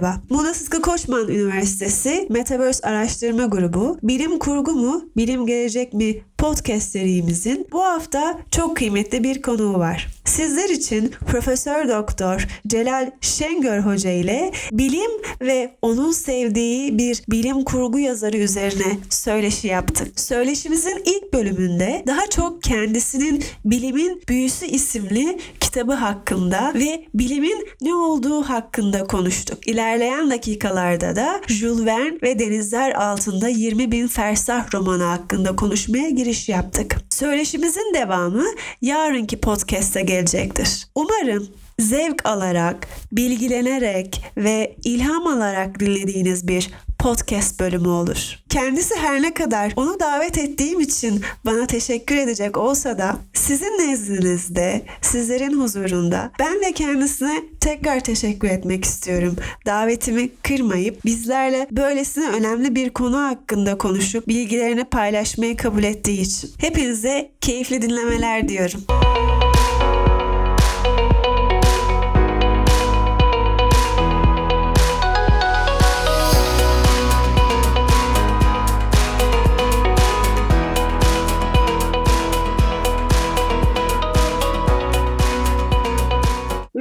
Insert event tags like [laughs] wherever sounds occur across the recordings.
Merhaba. Muğla Sıtkı Koçman Üniversitesi Metaverse Araştırma Grubu Bilim Kurgu mu, Bilim Gelecek mi podcast serimizin bu hafta çok kıymetli bir konuğu var. Sizler için Profesör Doktor Celal Şengör Hoca ile bilim ve onun sevdiği bir bilim kurgu yazarı üzerine söyleşi yaptık. Söyleşimizin ilk bölümünde daha çok kendisinin Bilimin Büyüsü isimli kitabı hakkında ve bilimin ne olduğu hakkında konuştuk. İlerleyen dakikalarda da Jules Verne ve Denizler Altında 20 Bin Fersah romanı hakkında konuşmaya giriş yaptık. Söyleşimizin devamı yarınki podcast'te gelecektir. Umarım zevk alarak, bilgilenerek ve ilham alarak dinlediğiniz bir podcast bölümü olur. Kendisi her ne kadar onu davet ettiğim için bana teşekkür edecek olsa da sizin nezdinizde, sizlerin huzurunda ben de kendisine tekrar teşekkür etmek istiyorum. Davetimi kırmayıp bizlerle böylesine önemli bir konu hakkında konuşup bilgilerini paylaşmayı kabul ettiği için. Hepinize keyifli dinlemeler diyorum.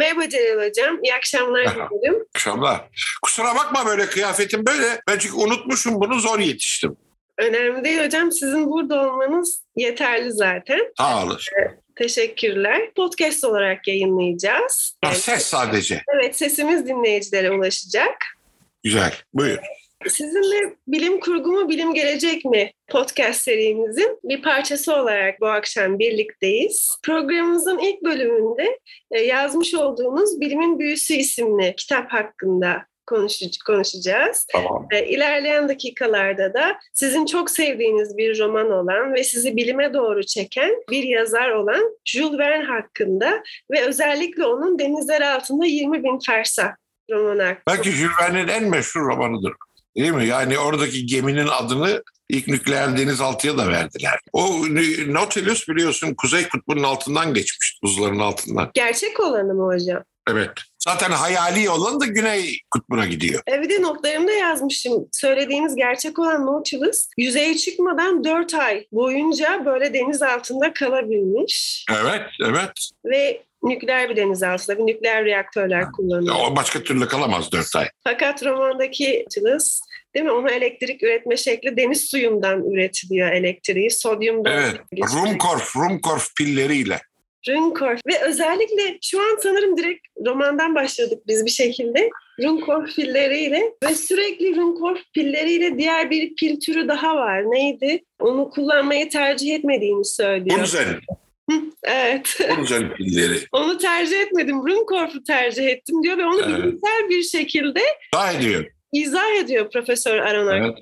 Merhaba Celal Hocam. İyi akşamlar dilerim. akşamlar. Kusura bakma böyle kıyafetim böyle. Ben çünkü unutmuşum bunu zor yetiştim. Önemli değil hocam. Sizin burada olmanız yeterli zaten. Sağ olun. Teşekkürler. Podcast olarak yayınlayacağız. Ha, Yani- ses sadece. evet sesimiz dinleyicilere ulaşacak. Güzel. Buyur. Sizinle bilim kurgu mu bilim gelecek mi podcast serimizin bir parçası olarak bu akşam birlikteyiz. Programımızın ilk bölümünde e, yazmış olduğunuz Bilimin Büyüsü isimli kitap hakkında konuşacağız. Tamam. E, İlerleyen dakikalarda da sizin çok sevdiğiniz bir roman olan ve sizi bilime doğru çeken bir yazar olan Jules Verne hakkında ve özellikle onun Denizler Altında 20 Bin Fersah romanı hakkında. Belki Jules Verne'in en meşhur romanıdır. Değil mi? Yani oradaki geminin adını ilk nükleer denizaltıya da verdiler. O Nautilus biliyorsun Kuzey Kutbu'nun altından geçmiş. Buzların altından. Gerçek olanı mı hocam? Evet. Zaten hayali olan da Güney Kutbu'na gidiyor. E, bir de notlarımda yazmışım. Söylediğiniz gerçek olan Nautilus yüzeye çıkmadan 4 ay boyunca böyle deniz altında kalabilmiş. Evet, evet. Ve nükleer bir denizaltıda bir nükleer reaktörler kullanıyor. O başka türlü kalamaz dört ay. Fakat romandaki Nautilus değil mi? Ona elektrik üretme şekli deniz suyundan üretiliyor elektriği. Sodyumdan. Evet. Rumkorf, Rumkorf pilleriyle. Runcorf ve özellikle şu an sanırım direkt romandan başladık biz bir şekilde. Runcorf pilleriyle ve sürekli Runcorf pilleriyle diğer bir pil türü daha var. Neydi? Onu kullanmayı tercih etmediğini söylüyor. Bunzen, [laughs] evet. Bunzen pilleri. onu tercih etmedim. Runcorf'u tercih ettim diyor ve onu Evet. bilimsel bir şekilde Daha ediyor. izah ediyor Profesör Aronnax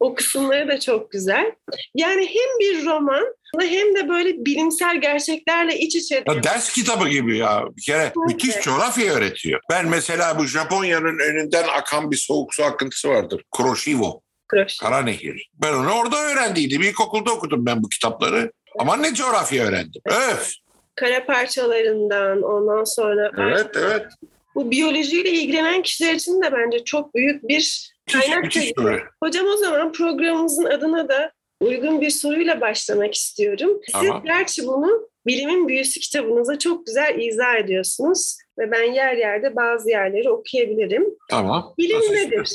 O kısımları da çok güzel. Yani hem bir roman hem de böyle bilimsel gerçeklerle iç içe. Ya ders kitabı gibi ya. Bir kere müthiş coğrafya öğretiyor. Ben mesela bu Japonya'nın önünden akan bir soğuk su akıntısı vardır. Kuroshiwo, Kroş. Karanehir. Ben onu orada öğrendiydim. İlkokulda okudum ben bu kitapları. Ama ne coğrafya öğrendim. Öf. Kara parçalarından ondan sonra Evet, evet. bu biyolojiyle ilgilenen kişiler için de bence çok büyük bir kaynak. müthiş. Hocam o zaman programımızın adına da uygun bir soruyla başlamak istiyorum. Siz Tamam. gerçi bunu Bilimin Büyüsü kitabınıza çok güzel izah ediyorsunuz ve ben yer yerde bazı yerleri okuyabilirim. Tamam. Bilim Nasıl nedir?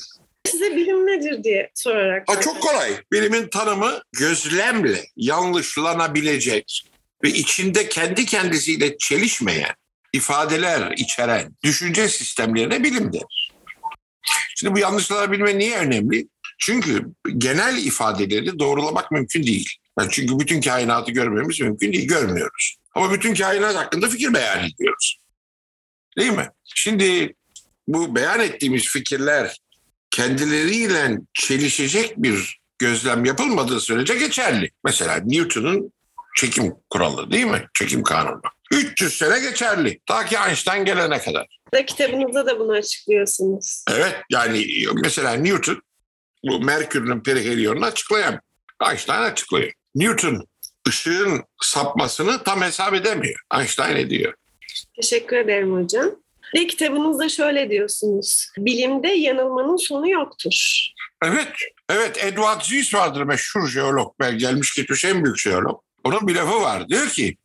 Size bilim nedir diye sorarak. Ha, çok kolay. Bilimin tanımı gözlemle yanlışlanabilecek ve içinde kendi kendisiyle çelişmeyen ifadeler içeren düşünce sistemlerine bilim denir. Şimdi bu yanlışlanabilme niye önemli? Çünkü genel ifadeleri doğrulamak mümkün değil. Yani çünkü bütün kainatı görmemiz mümkün değil, görmüyoruz. Ama bütün kainat hakkında fikir beyan ediyoruz. Değil mi? Şimdi bu beyan ettiğimiz fikirler kendileriyle çelişecek bir gözlem yapılmadığı sürece geçerli. Mesela Newton'un çekim kuralı değil mi? Çekim kanunu. 300 sene geçerli. Ta ki Einstein gelene kadar. Da kitabınızda da bunu açıklıyorsunuz. Evet yani mesela Newton bu Merkür'ün perihelyonunu açıklayan. Einstein açıklıyor. Newton ışığın sapmasını tam hesap edemiyor. Einstein ediyor. Teşekkür ederim hocam. Ve kitabınızda şöyle diyorsunuz. Bilimde yanılmanın sonu yoktur. Evet, evet Edward Züß vardır meşhur jeolog. Ben gelmiş gitmiş en büyük jeolog. Onun bir lafı var. Diyor ki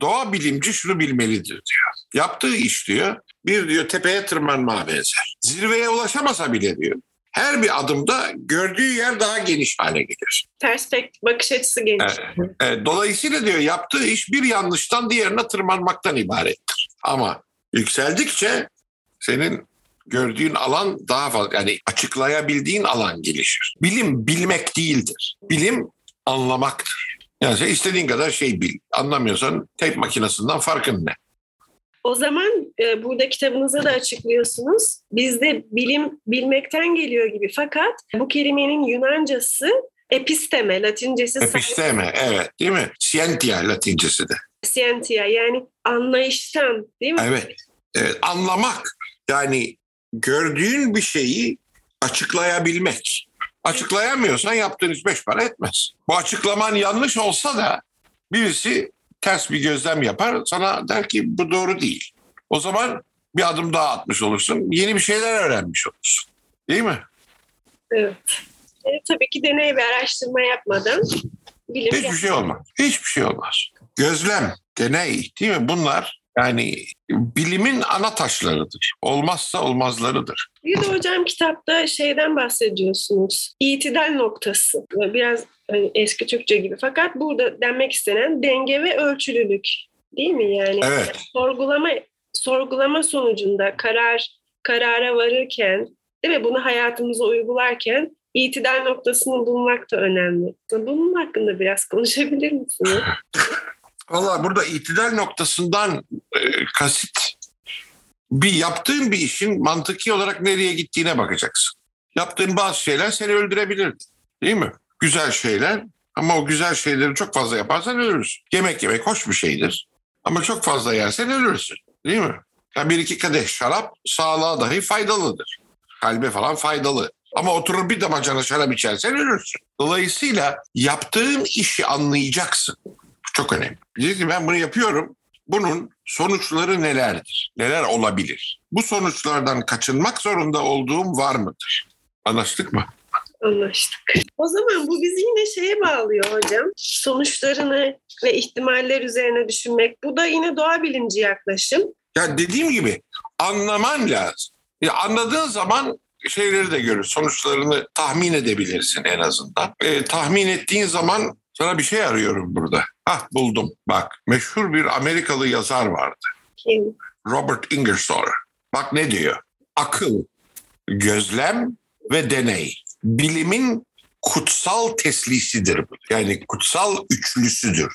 doğa bilimci şunu bilmelidir diyor. Yaptığı iş diyor bir diyor tepeye tırmanmaya benzer. Zirveye ulaşamasa bile diyor. Her bir adımda gördüğü yer daha geniş hale gelir. Perspektif, bakış açısı geniş. Evet. E, dolayısıyla diyor yaptığı iş bir yanlıştan diğerine tırmanmaktan ibarettir. Ama yükseldikçe senin gördüğün alan daha fazla yani açıklayabildiğin alan gelişir. Bilim bilmek değildir. Bilim anlamaktır. Yani sen istediğin kadar şey bil. Anlamıyorsan teyp makinesinden farkın ne? O zaman e, burada kitabınızda da açıklıyorsunuz. Bizde bilim bilmekten geliyor gibi. Fakat bu kelimenin Yunancası episteme, Latincesi Episteme, evet değil mi? Scientia Latincesi de. scientia yani anlayıştan değil mi? Evet, evet. Anlamak. Yani gördüğün bir şeyi açıklayabilmek. Açıklayamıyorsan yaptığın iş beş para etmez. Bu açıklaman yanlış olsa da birisi ters bir gözlem yapar. Sana der ki bu doğru değil. O zaman bir adım daha atmış olursun. Yeni bir şeyler öğrenmiş olursun. Değil mi? Evet. E, tabii ki deney ve araştırma yapmadan bilim Hiçbir şey olmaz. Hiçbir şey olmaz. Gözlem, deney değil mi? Bunlar yani bilimin ana taşlarıdır. Olmazsa olmazlarıdır. Bir de hocam kitapta şeyden bahsediyorsunuz. İtidal noktası. Biraz hani eski Türkçe gibi. Fakat burada denmek istenen denge ve ölçülülük. Değil mi yani? Evet. Sorgulama sorgulama sonucunda karar karara varırken değil mi? Bunu hayatımıza uygularken itidal noktasını bulmak da önemli. Bunun hakkında biraz konuşabilir misiniz? [laughs] Valla burada itidal noktasından e, kasıt bir yaptığın bir işin mantıki olarak nereye gittiğine bakacaksın. Yaptığın bazı şeyler seni öldürebilir. Değil mi? Güzel şeyler ama o güzel şeyleri çok fazla yaparsan ölürsün. Yemek yemek hoş bir şeydir. Ama çok fazla yersen ölürsün. Değil mi? Yani bir iki kadeh şarap sağlığa dahi faydalıdır. Kalbe falan faydalı. Ama oturur bir damacana şarap içersen ölürsün. Dolayısıyla yaptığın işi anlayacaksın. Çok önemli. Diyecek ki ben bunu yapıyorum. Bunun sonuçları nelerdir? Neler olabilir? Bu sonuçlardan kaçınmak zorunda olduğum var mıdır? Anlaştık mı? Anlaştık. O zaman bu bizi yine şeye bağlıyor hocam. Sonuçlarını ve ihtimaller üzerine düşünmek. Bu da yine doğa bilimci yaklaşım. Ya dediğim gibi anlaman lazım. Ya anladığın zaman şeyleri de görür, sonuçlarını tahmin edebilirsin en azından. E, tahmin ettiğin zaman sana bir şey arıyorum burada. Hah buldum. Bak meşhur bir Amerikalı yazar vardı. Kim? Robert Ingersoll. Bak ne diyor? Akıl, gözlem ve deney. Bilimin kutsal teslisidir bu. Yani kutsal üçlüsüdür diyor.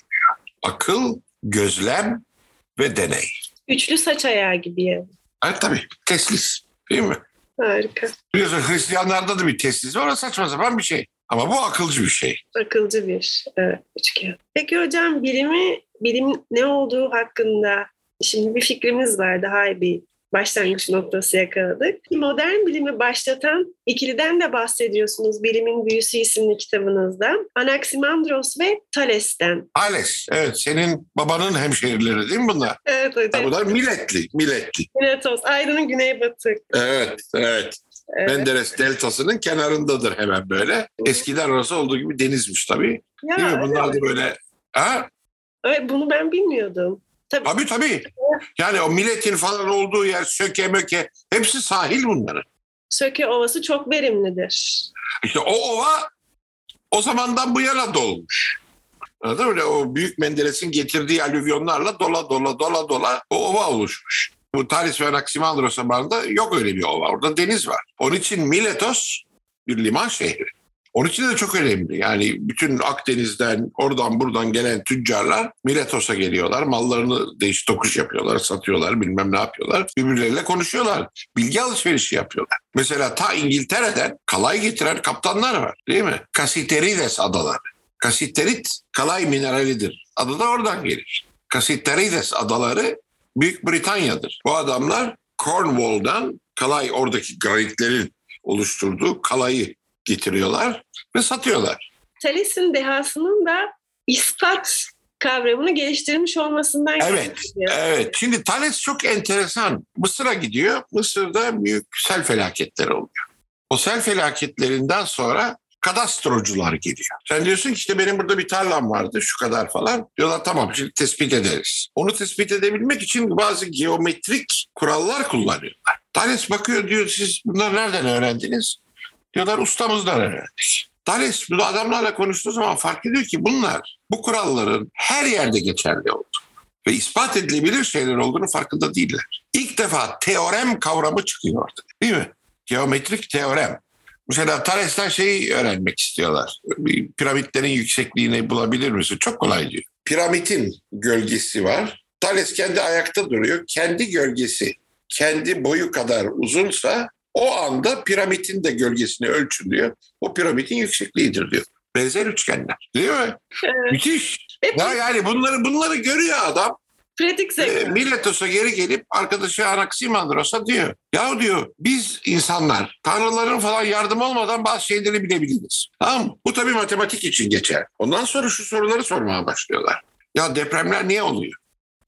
Akıl, gözlem ve deney. Üçlü saç ayağı gibi yani. Evet tabii teslis değil mi? Harika. Biliyorsun Hristiyanlarda da bir teslis var. O saçma sapan bir şey. Ama bu akılcı bir şey. Akılcı bir evet, üçgen. Peki hocam bilimi, bilim ne olduğu hakkında şimdi bir fikrimiz var. Daha bir başlangıç noktası yakaladık. Modern bilimi başlatan ikiliden de bahsediyorsunuz Bilimin Büyüsü isimli kitabınızda. Anaximandros ve Thales'ten. Thales, evet senin babanın hemşehrileri değil mi bunlar? Evet hocam. Bunlar milletli, milletli. Miletos, Aydın'ın güneybatı. Evet, evet. Evet. Menderes deltasının kenarındadır hemen böyle. Eskiden orası olduğu gibi denizmiş tabii. Ya, Değil mi? Bunlar da böyle... Ha? Evet, bunu ben bilmiyordum. Tabii. Tabii tabii. Yani o milletin falan olduğu yer söke möke hepsi sahil bunların. Söke Ovası çok verimlidir. İşte o ova o zamandan bu yana dolmuş. Anladın mı? O büyük Menderes'in getirdiği alüvyonlarla dola dola dola dola o ova oluşmuş. Bu Talis ve Anaximandros zamanında yok öyle bir ova. Orada deniz var. Onun için Miletos bir liman şehri. Onun için de çok önemli. Yani bütün Akdeniz'den oradan buradan gelen tüccarlar Miletos'a geliyorlar. Mallarını değiş tokuş yapıyorlar, satıyorlar, bilmem ne yapıyorlar. Birbirleriyle konuşuyorlar. Bilgi alışverişi yapıyorlar. Mesela ta İngiltere'den kalay getiren kaptanlar var değil mi? Kasiterides adaları. Kasiterit kalay mineralidir. Adı da oradan gelir. Kasiterides adaları Büyük Britanya'dır. Bu adamlar Cornwall'dan kalay oradaki granitlerin oluşturduğu kalayı getiriyorlar ve satıyorlar. Thales'in dehasının da ispat kavramını geliştirmiş olmasından Evet, evet. Şimdi Thales çok enteresan. Mısır'a gidiyor. Mısır'da büyük sel felaketleri oluyor. O sel felaketlerinden sonra kadastrocular geliyor. Sen diyorsun ki işte benim burada bir tarlam vardı şu kadar falan. Diyorlar tamam şimdi tespit ederiz. Onu tespit edebilmek için bazı geometrik kurallar kullanıyorlar. Thales bakıyor diyor siz bunları nereden öğrendiniz? Diyorlar ustamızdan öğrendik. Thales bu adamlarla konuştuğu zaman fark ediyor ki bunlar bu kuralların her yerde geçerli oldu. Ve ispat edilebilir şeyler olduğunu farkında değiller. İlk defa teorem kavramı çıkıyor orada değil mi? Geometrik teorem. Mesela Thales'ten şeyi öğrenmek istiyorlar. Bir Piramitlerin yüksekliğini bulabilir misin? Çok kolay diyor. Piramidin gölgesi var. Thales kendi ayakta duruyor. Kendi gölgesi kendi boyu kadar uzunsa o anda piramidin de gölgesini ölçün diyor. O piramidin yüksekliğidir diyor. Benzer üçgenler. Değil mi? Evet. Müthiş. Hep Ya yani bunları bunları görüyor adam. Pratik E. Miletos'a geri gelip arkadaşı Anaximandros'a diyor. Ya diyor biz insanlar tanrıların falan yardım olmadan bazı şeyleri bilebiliriz. Tamam mı? Bu tabii matematik için geçer. Ondan sonra şu soruları sormaya başlıyorlar. Ya depremler niye oluyor?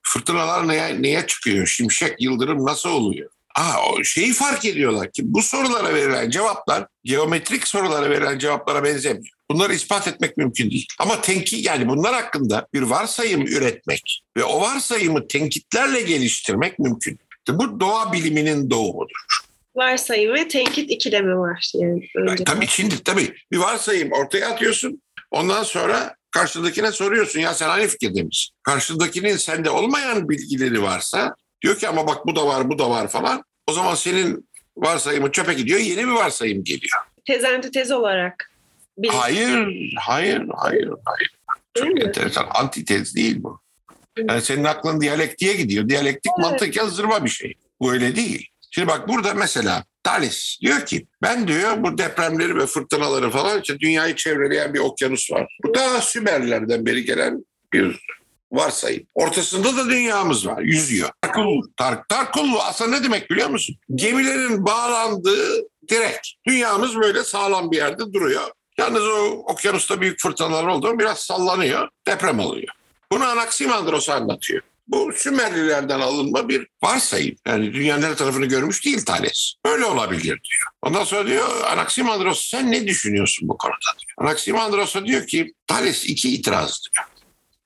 Fırtınalar neye, neye çıkıyor? Şimşek, yıldırım nasıl oluyor? Aa, o şeyi fark ediyorlar ki bu sorulara verilen cevaplar geometrik sorulara verilen cevaplara benzemiyor. Bunları ispat etmek mümkün değil. Ama tenki yani bunlar hakkında bir varsayım üretmek ve o varsayımı tenkitlerle geliştirmek mümkün. Bu doğa biliminin doğumudur. Varsayım ve tenkit ikilemi var. Yani önce. tabii şimdi tabii bir varsayım ortaya atıyorsun. Ondan sonra karşıdakine soruyorsun ya sen aynı fikirde misin? Karşıdakinin sende olmayan bilgileri varsa diyor ki ama bak bu da var bu da var falan. O zaman senin varsayımın çöpe gidiyor yeni bir varsayım geliyor. Tez antitez olarak. Bir, Hayır, hayır, hayır, hayır. Çok Değil mi? enteresan. Antitez değil bu. Yani senin aklın diyalektiğe gidiyor. Diyalektik Evet. mantıken zırva bir şey. Bu öyle değil. Şimdi bak burada mesela Thales diyor ki ben diyor bu depremleri ve fırtınaları falan işte dünyayı çevreleyen bir okyanus var. Bu da Sümerlerden beri gelen bir varsayım. Ortasında da dünyamız var. Yüzüyor. Tarkullu. Tar Tarkullu aslında ne demek biliyor musun? Gemilerin bağlandığı direkt. Dünyamız böyle sağlam bir yerde duruyor. Yalnız o okyanusta büyük fırtınalar oldu biraz sallanıyor. Deprem oluyor. Bunu Anaximandros anlatıyor. Bu Sümerlilerden alınma bir varsayım. Yani dünyanın her tarafını görmüş değil Thales. Böyle olabilir diyor. Ondan sonra diyor Anaximandros sen ne düşünüyorsun bu konuda diyor. Anaximandros da diyor ki Thales iki itiraz diyor.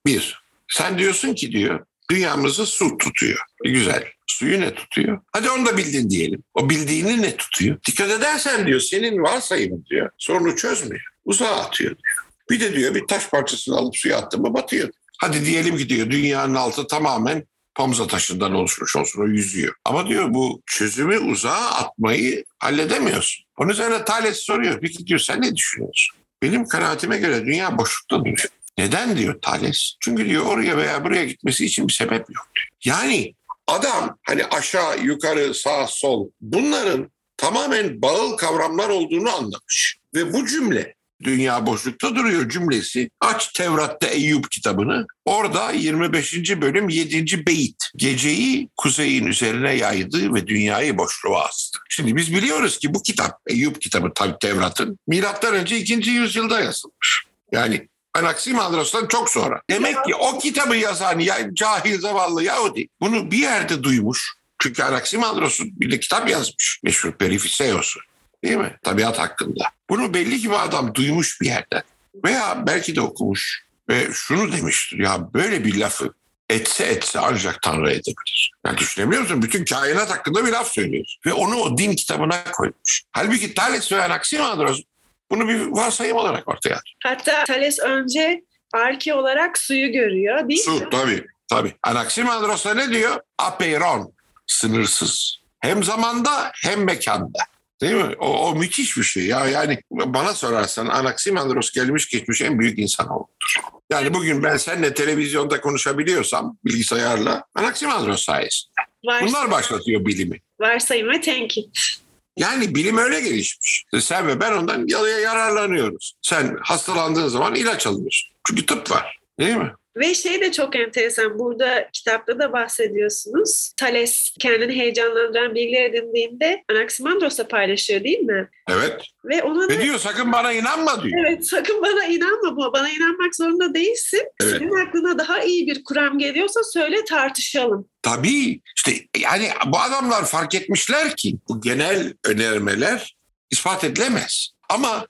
Bir, sen diyorsun ki diyor dünyamızı su tutuyor. E, Güzel. Suyu ne tutuyor? Hadi onu da bildin diyelim. O bildiğini ne tutuyor? Dikkat edersen diyor senin varsayımın diyor sorunu çözmüyor. Uzağa atıyor diyor. Bir de diyor bir taş parçasını alıp suya attı mı batıyor. Hadi diyelim ki diyor dünyanın altı tamamen Pamza taşından oluşmuş olsun o yüzüyor. Ama diyor bu çözümü uzağa atmayı halledemiyorsun. Onun üzerine Thales soruyor. Peki diyor sen ne düşünüyorsun? Benim kanaatime göre dünya boşlukta duruyor. Neden diyor Thales? Çünkü diyor oraya veya buraya gitmesi için bir sebep yok diyor. Yani adam hani aşağı, yukarı, sağ, sol bunların tamamen bağıl kavramlar olduğunu anlamış. Ve bu cümle dünya boşlukta duruyor cümlesi. Aç Tevrat'ta Eyüp kitabını. Orada 25. bölüm 7. beyit. Geceyi kuzeyin üzerine yaydı ve dünyayı boşluğa astı. Şimdi biz biliyoruz ki bu kitap Eyüp kitabı tabii Tevrat'ın milattan önce 2. yüzyılda yazılmış. Yani Anaximandros'tan çok sonra. Demek ki o kitabı yazan ya, cahil zavallı Yahudi bunu bir yerde duymuş. Çünkü Anaximandros'un bir de kitap yazmış. Meşhur Perifiseos'u. Değil mi? Tabiat hakkında. Bunu belli ki bu adam duymuş bir yerden. Veya belki de okumuş. Ve şunu demiştir. Ya böyle bir lafı etse etse ancak Tanrı edebilir. Yani düşünebiliyor musun? Bütün kainat hakkında bir laf söylüyor. Ve onu o din kitabına koymuş. Halbuki Thales ve Anaximandros bunu bir varsayım olarak ortaya atıyor. Hatta Thales önce arke olarak suyu görüyor değil mi? Su tabii. Tabii. Anaximandros da ne diyor? Apeiron. Sınırsız. Hem zamanda hem mekanda. Değil mi? O, o müthiş bir şey. Ya yani bana sorarsan Anaximandros gelmiş geçmiş en büyük insan oldudur. Yani bugün ben seninle televizyonda konuşabiliyorsam bilgisayarla Anaximandros sayesinde. Vars- Bunlar başlatıyor bilimi. varsayım ve tenkit. Yani bilim öyle gelişmiş. Sen ve ben ondan yararlanıyoruz. Sen hastalandığın zaman ilaç alıyorsun. Çünkü tıp var. Değil mi? Ve şey de çok enteresan. Burada kitapta da bahsediyorsunuz. Thales kendini heyecanlandıran bilgiler edindiğinde Anaximandros'la paylaşıyor değil mi? Evet. Ve ona da diyor sakın bana inanma diyor. evet sakın bana inanma. Bana inanmak zorunda değilsin. Evet. Senin aklına daha iyi bir kuram geliyorsa söyle tartışalım. Tabii işte yani bu adamlar fark etmişler ki bu genel önermeler ispat edilemez. Ama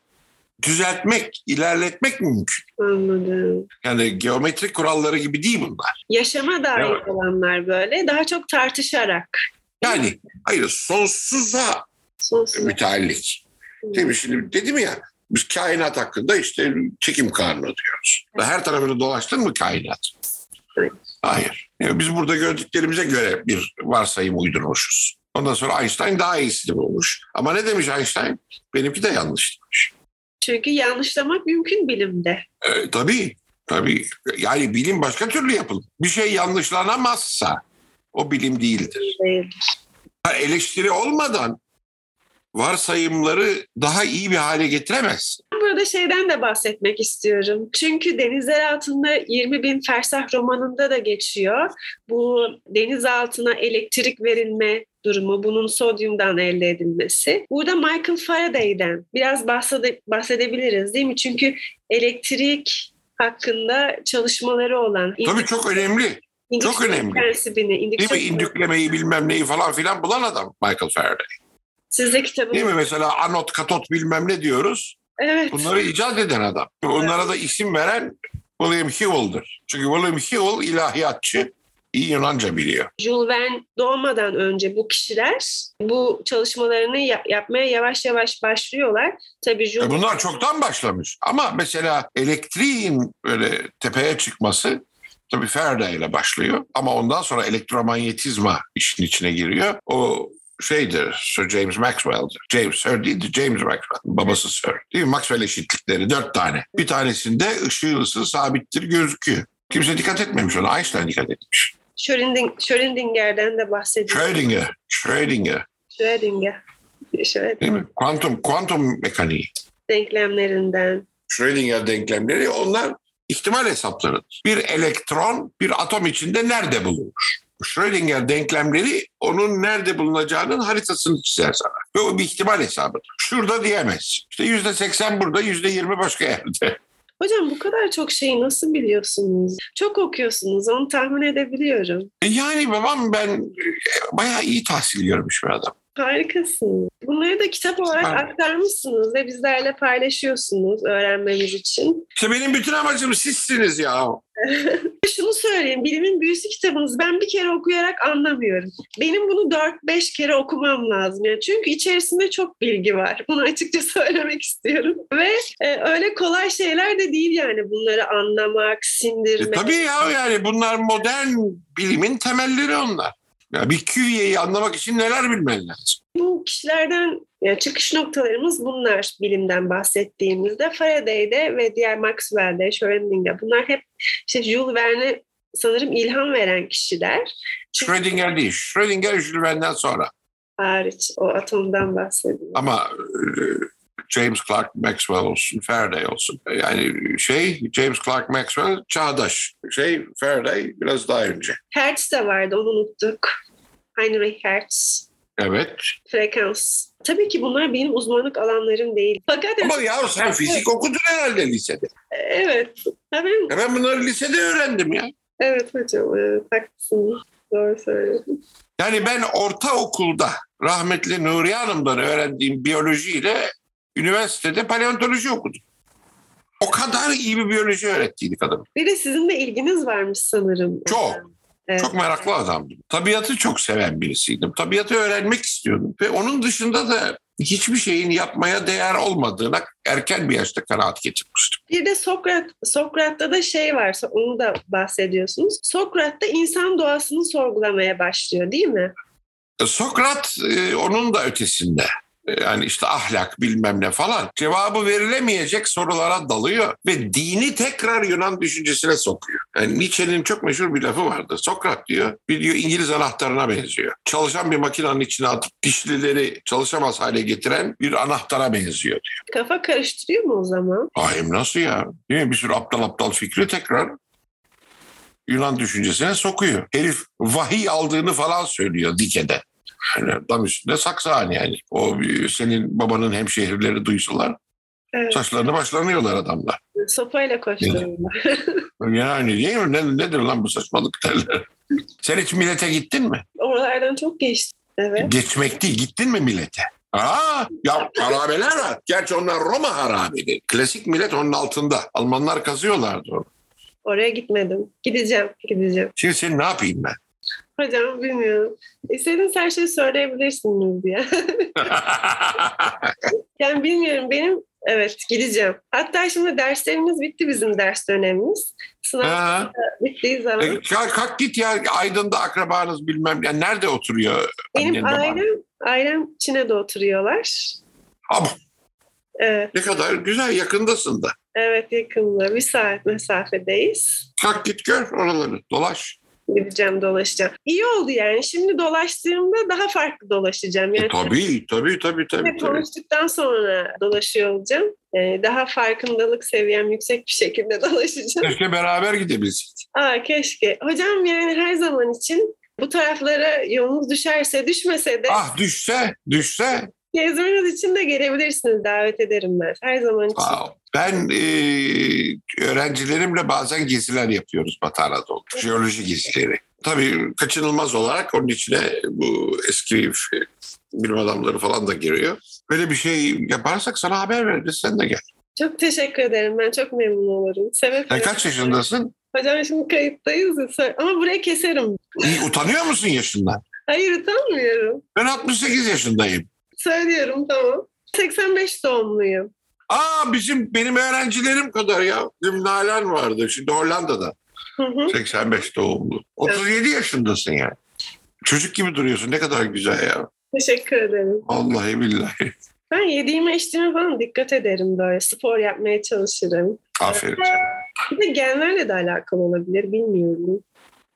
düzeltmek, ilerletmek mümkün. Anladım. Yani geometrik kuralları gibi değil bunlar. Yaşama dair Evet. olanlar böyle. Daha çok tartışarak. Yani hayır sonsuza Sonsuz. müteallik. Değil mi? Şimdi dedim ya biz kainat hakkında işte çekim kanunu diyoruz. Her tarafını dolaştın mı kainat? Evet. Hayır. Yani biz burada gördüklerimize göre bir varsayım uydurmuşuz. Ondan sonra Einstein daha iyisini bulmuş. Ama ne demiş Einstein? Benimki de yanlış demiş. Çünkü yanlışlamak mümkün bilimde. E, tabii. Tabii. Yani bilim başka türlü yapılır. Bir şey yanlışlanamazsa o bilim değildir. Değil. Ha, eleştiri olmadan varsayımları daha iyi bir hale getiremez. Burada şeyden de bahsetmek istiyorum. Çünkü denizler altında 20 bin fersah romanında da geçiyor. Bu deniz altına elektrik verilme durumu, bunun sodyumdan elde edilmesi. Burada Michael Faraday'den biraz bahsede- bahsedebiliriz değil mi? Çünkü elektrik hakkında çalışmaları olan Tabii çok önemli. çok önemli. prensibini, Değil mi? İndüklemeyi bilmem neyi falan filan bulan adam Michael Faraday. Siz de kitabını... Değil mi? Mesela anot, katot bilmem ne diyoruz. Evet. Bunları icat eden adam. Onlara da isim veren William Whewell'dır. Çünkü William Whewell ilahiyatçı. iyi Yunanca biliyor. Jules Verne doğmadan önce bu kişiler bu çalışmalarını ya- yapmaya yavaş yavaş başlıyorlar. Tabii E Jules bunlar çoktan başlamış. Ama mesela elektriğin böyle tepeye çıkması tabii Faraday ile başlıyor. Ama ondan sonra elektromanyetizma işin içine giriyor. O şeydir, Sir James Maxwell'dir. James Sir değil de James Maxwell. Babası Sir. Değil mi? Maxwell eşitlikleri dört tane. Bir tanesinde ışığı ısı sabittir gözüküyor. Kimse dikkat etmemiş ona. Einstein dikkat etmiş. Schröding- Schrödinger'den de bahsediyor. Schrödinger, Schrödinger Schrödinger. Şöyle değil mi? Kuantum, kuantum mekaniği. denklemlerinden. Schrödinger denklemleri onlar ihtimal hesaplarıdır. Bir elektron bir atom içinde nerede bulunur? Schrödinger denklemleri onun nerede bulunacağının haritasını çizer sana. Ve o bir ihtimal hesabıdır. Şurada diyemez. İşte yüzde seksen burada, yüzde yirmi başka yerde. Hocam bu kadar çok şeyi nasıl biliyorsunuz? Çok okuyorsunuz onu tahmin edebiliyorum. E Yani babam ben bayağı iyi tahsil görmüş bir adam. Harikasınız. Bunları da kitap olarak Süper. aktarmışsınız ve bizlerle paylaşıyorsunuz öğrenmemiz için. İşte benim bütün amacım sizsiniz ya. [laughs] Şunu söyleyeyim, Bilimin Büyüsü kitabınız ben bir kere okuyarak anlamıyorum. Benim bunu 4-5 kere okumam lazım. Yani çünkü içerisinde çok bilgi var. Bunu açıkça [laughs] söylemek istiyorum. Ve e, öyle kolay şeyler de değil yani bunları anlamak, E, sindirmek. tabii ya yani bunlar modern bilimin temelleri onlar. Ya bir küvyeyi anlamak için neler bilmen lazım. Bu kişilerden yani çıkış noktalarımız bunlar bilimden bahsettiğimizde. Faraday'de ve diğer Maxwell'de, Schrödinger'de bunlar hep işte Jules Verne'e sanırım ilham veren kişiler. Schrödinger değil. Schrödinger Jules Verne'den sonra. Hariç o atomdan bahsediyor. Ama e, James Clerk Maxwell olsun, Faraday olsun. Yani şey James Clerk Maxwell çağdaş. Şey Faraday biraz daha önce. Hertz de vardı onu unuttuk. Heinrich Hertz. Evet. Frekans. Tabii ki bunlar benim uzmanlık alanlarım değil. Fakat Ama ya sen fizik okudun herhalde lisede. evet. Ha, ben- Ya ben bunları lisede öğrendim ya. evet hocam evet, haklısınız. Doğru söylüyorsun. Yani ben ortaokulda rahmetli Nuriye Hanım'dan öğrendiğim biyolojiyle üniversitede paleontoloji okudum. O kadar iyi bir biyoloji öğrettiydik adam. Bir de sizin de ilginiz varmış sanırım. Çok. Evet. Çok meraklı adamdım. Tabiatı çok seven birisiydim. Tabiatı öğrenmek istiyordum. Ve onun dışında da hiçbir şeyin yapmaya değer olmadığına erken bir yaşta kanaat getirmiştim. Bir de Sokrat, Sokrat'ta da şey var, onu da bahsediyorsunuz. Sokrat da insan doğasını sorgulamaya başlıyor değil mi? Sokrat e, onun da ötesinde. Yani işte ahlak bilmem ne falan. Cevabı verilemeyecek sorulara dalıyor ve dini tekrar Yunan düşüncesine sokuyor. Yani Nietzsche'nin çok meşhur bir lafı vardı. Sokrat diyor, bir diyor İngiliz anahtarına benziyor. Çalışan bir makinenin içine atıp dişlileri çalışamaz hale getiren bir anahtara benziyor diyor. Kafa karıştırıyor mu o zaman? Ahim nasıl ya? Değil mi? Bir sürü aptal aptal fikri tekrar Yunan düşüncesine sokuyor. Herif vahiy aldığını falan söylüyor dikede. Yani dam üstünde saksağın yani. O senin babanın hemşehrileri duysalar Evet. saçlarını başlanıyorlar adamlar. Sopayla koşturuyorlar. Yani değil mi? Ne, nedir lan bu saçmalık derler. Sen hiç millete gittin mi? Oralardan çok geçti. Evet. Geçmek değil. Gittin mi millete? Aa, ya harabeler var. Gerçi onlar Roma harabeleri. Klasik millet onun altında. Almanlar kazıyorlardı onu. Oraya gitmedim. Gideceğim. Gideceğim. Şimdi seni ne yapayım ben? Hocam bilmiyorum. İstediğiniz her şeyi söyleyebilirsiniz diye. [laughs] yani bilmiyorum benim evet gideceğim. Hatta şimdi derslerimiz bitti bizim ders dönemimiz. Sınav bittiği e, zaman. kalk, kalk git ya Aydın'da akrabanız bilmem. Yani nerede oturuyor? Benim annen, baban? ailem, ailem Çin'de oturuyorlar. Ama Evet, ne kadar güzel yakındasın da. evet yakında. Bir saat mesafedeyiz. Kalk git gör oraları. Dolaş. Gideceğim, dolaşacağım. İyi oldu yani. Şimdi dolaştığımda daha farklı dolaşacağım. E, Yani tabii tabii tabii tabii. Tabii. konuştuktan sonra dolaşıyor olacağım. Ee, daha farkındalık seviyem yüksek bir şekilde [laughs] dolaşacağım. Keşke beraber gidebilsek. Aa keşke. Hocam yani her zaman için bu taraflara yolunuz düşerse düşmese de Ah düşse, düşse. Gezmeniz için de gelebilirsiniz. Davet ederim ben. Her zaman için. Wow. Ben e, öğrencilerimle bazen geziler yapıyoruz Batı Anadolu. Jeoloji gezileri. Tabii kaçınılmaz olarak onun içine bu eski f- bilim adamları falan da giriyor. Böyle bir şey yaparsak sana haber veririz. Sen de gel. Çok teşekkür ederim. Ben çok memnun olurum. Sebep Sen kaç yaşındasın? Hocam şimdi kayıttayız. Ama burayı keserim. İyi, utanıyor musun yaşından? Hayır utanmıyorum. Ben 68 yaşındayım. Söylüyorum tamam. 85 doğumluyum. Aa bizim benim öğrencilerim kadar ya. Bizim Nalan vardı şimdi Hollanda'da. Hı hı. 85 doğumlu. 37 yaşındasın yani. Çocuk gibi duruyorsun. Ne kadar güzel ya. Teşekkür ederim. Vallahi billahi. Ben yediğime içtiğime falan dikkat ederim böyle. Spor yapmaya çalışırım. Aferin sana. Bir de genlerle de alakalı olabilir bilmiyorum.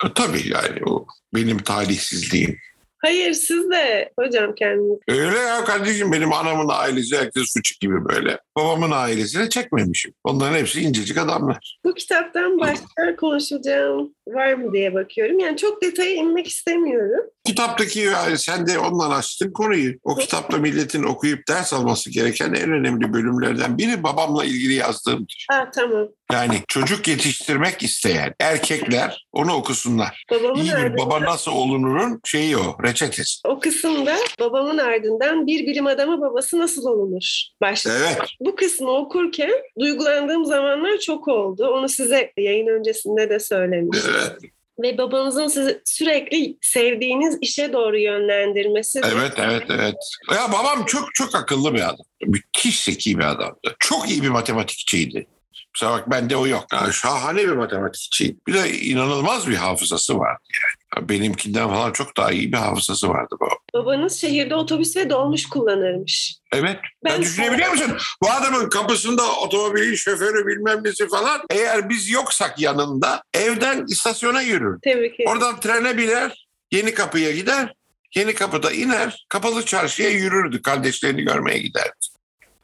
E, tabii yani o benim talihsizliğim. Hayır siz de hocam kendiniz. Öyle ya kardeşim benim anamın ailesi herkes fıçık gibi böyle. Babamın ailesine çekmemişim. Onların hepsi incecik adamlar. Bu kitaptan başka konuşacağım var mı diye bakıyorum. Yani çok detaya inmek istemiyorum. Kitaptaki yani sen de ondan açtın konuyu. O kitapla milletin okuyup ders alması gereken en önemli bölümlerden biri babamla ilgili yazdığımdır. Ha tamam. Yani çocuk yetiştirmek isteyen erkekler onu okusunlar. Babamın İyi bir baba nasıl olunurun şeyi o, reçetesi. o kısımda babamın ardından bir bilim adamı babası nasıl olunur? Başlık. Evet. Bu kısmı okurken duygulandığım zamanlar çok oldu. Onu size yayın öncesinde de söylemiştim. Evet, Ve babanızın sizi sürekli sevdiğiniz işe doğru yönlendirmesi. de- evet, evet, evet. Ya babam çok çok akıllı bir adam. Müthiş zeki bir adamdı. Çok iyi bir matematikçiydi. Mesela bak bende o yok. Yani şahane bir matematikçiydi. Bir de inanılmaz bir hafızası vardı yani. Benimkinden falan çok daha iyi bir hafızası vardı babam. Babanız şehirde otobüs ve dolmuş kullanırmış. Evet. Ben- Ben düşünebiliyor musun? Bu adamın kapısında otomobilin şoförü bilmem nesi falan. Eğer biz yoksak yanında evden istasyona yürür. Tebrik ederim. Oradan trene biner, yeni kapıya gider. Yeni kapıda iner, kapalı çarşıya yürürdü. Kardeşlerini görmeye giderdi.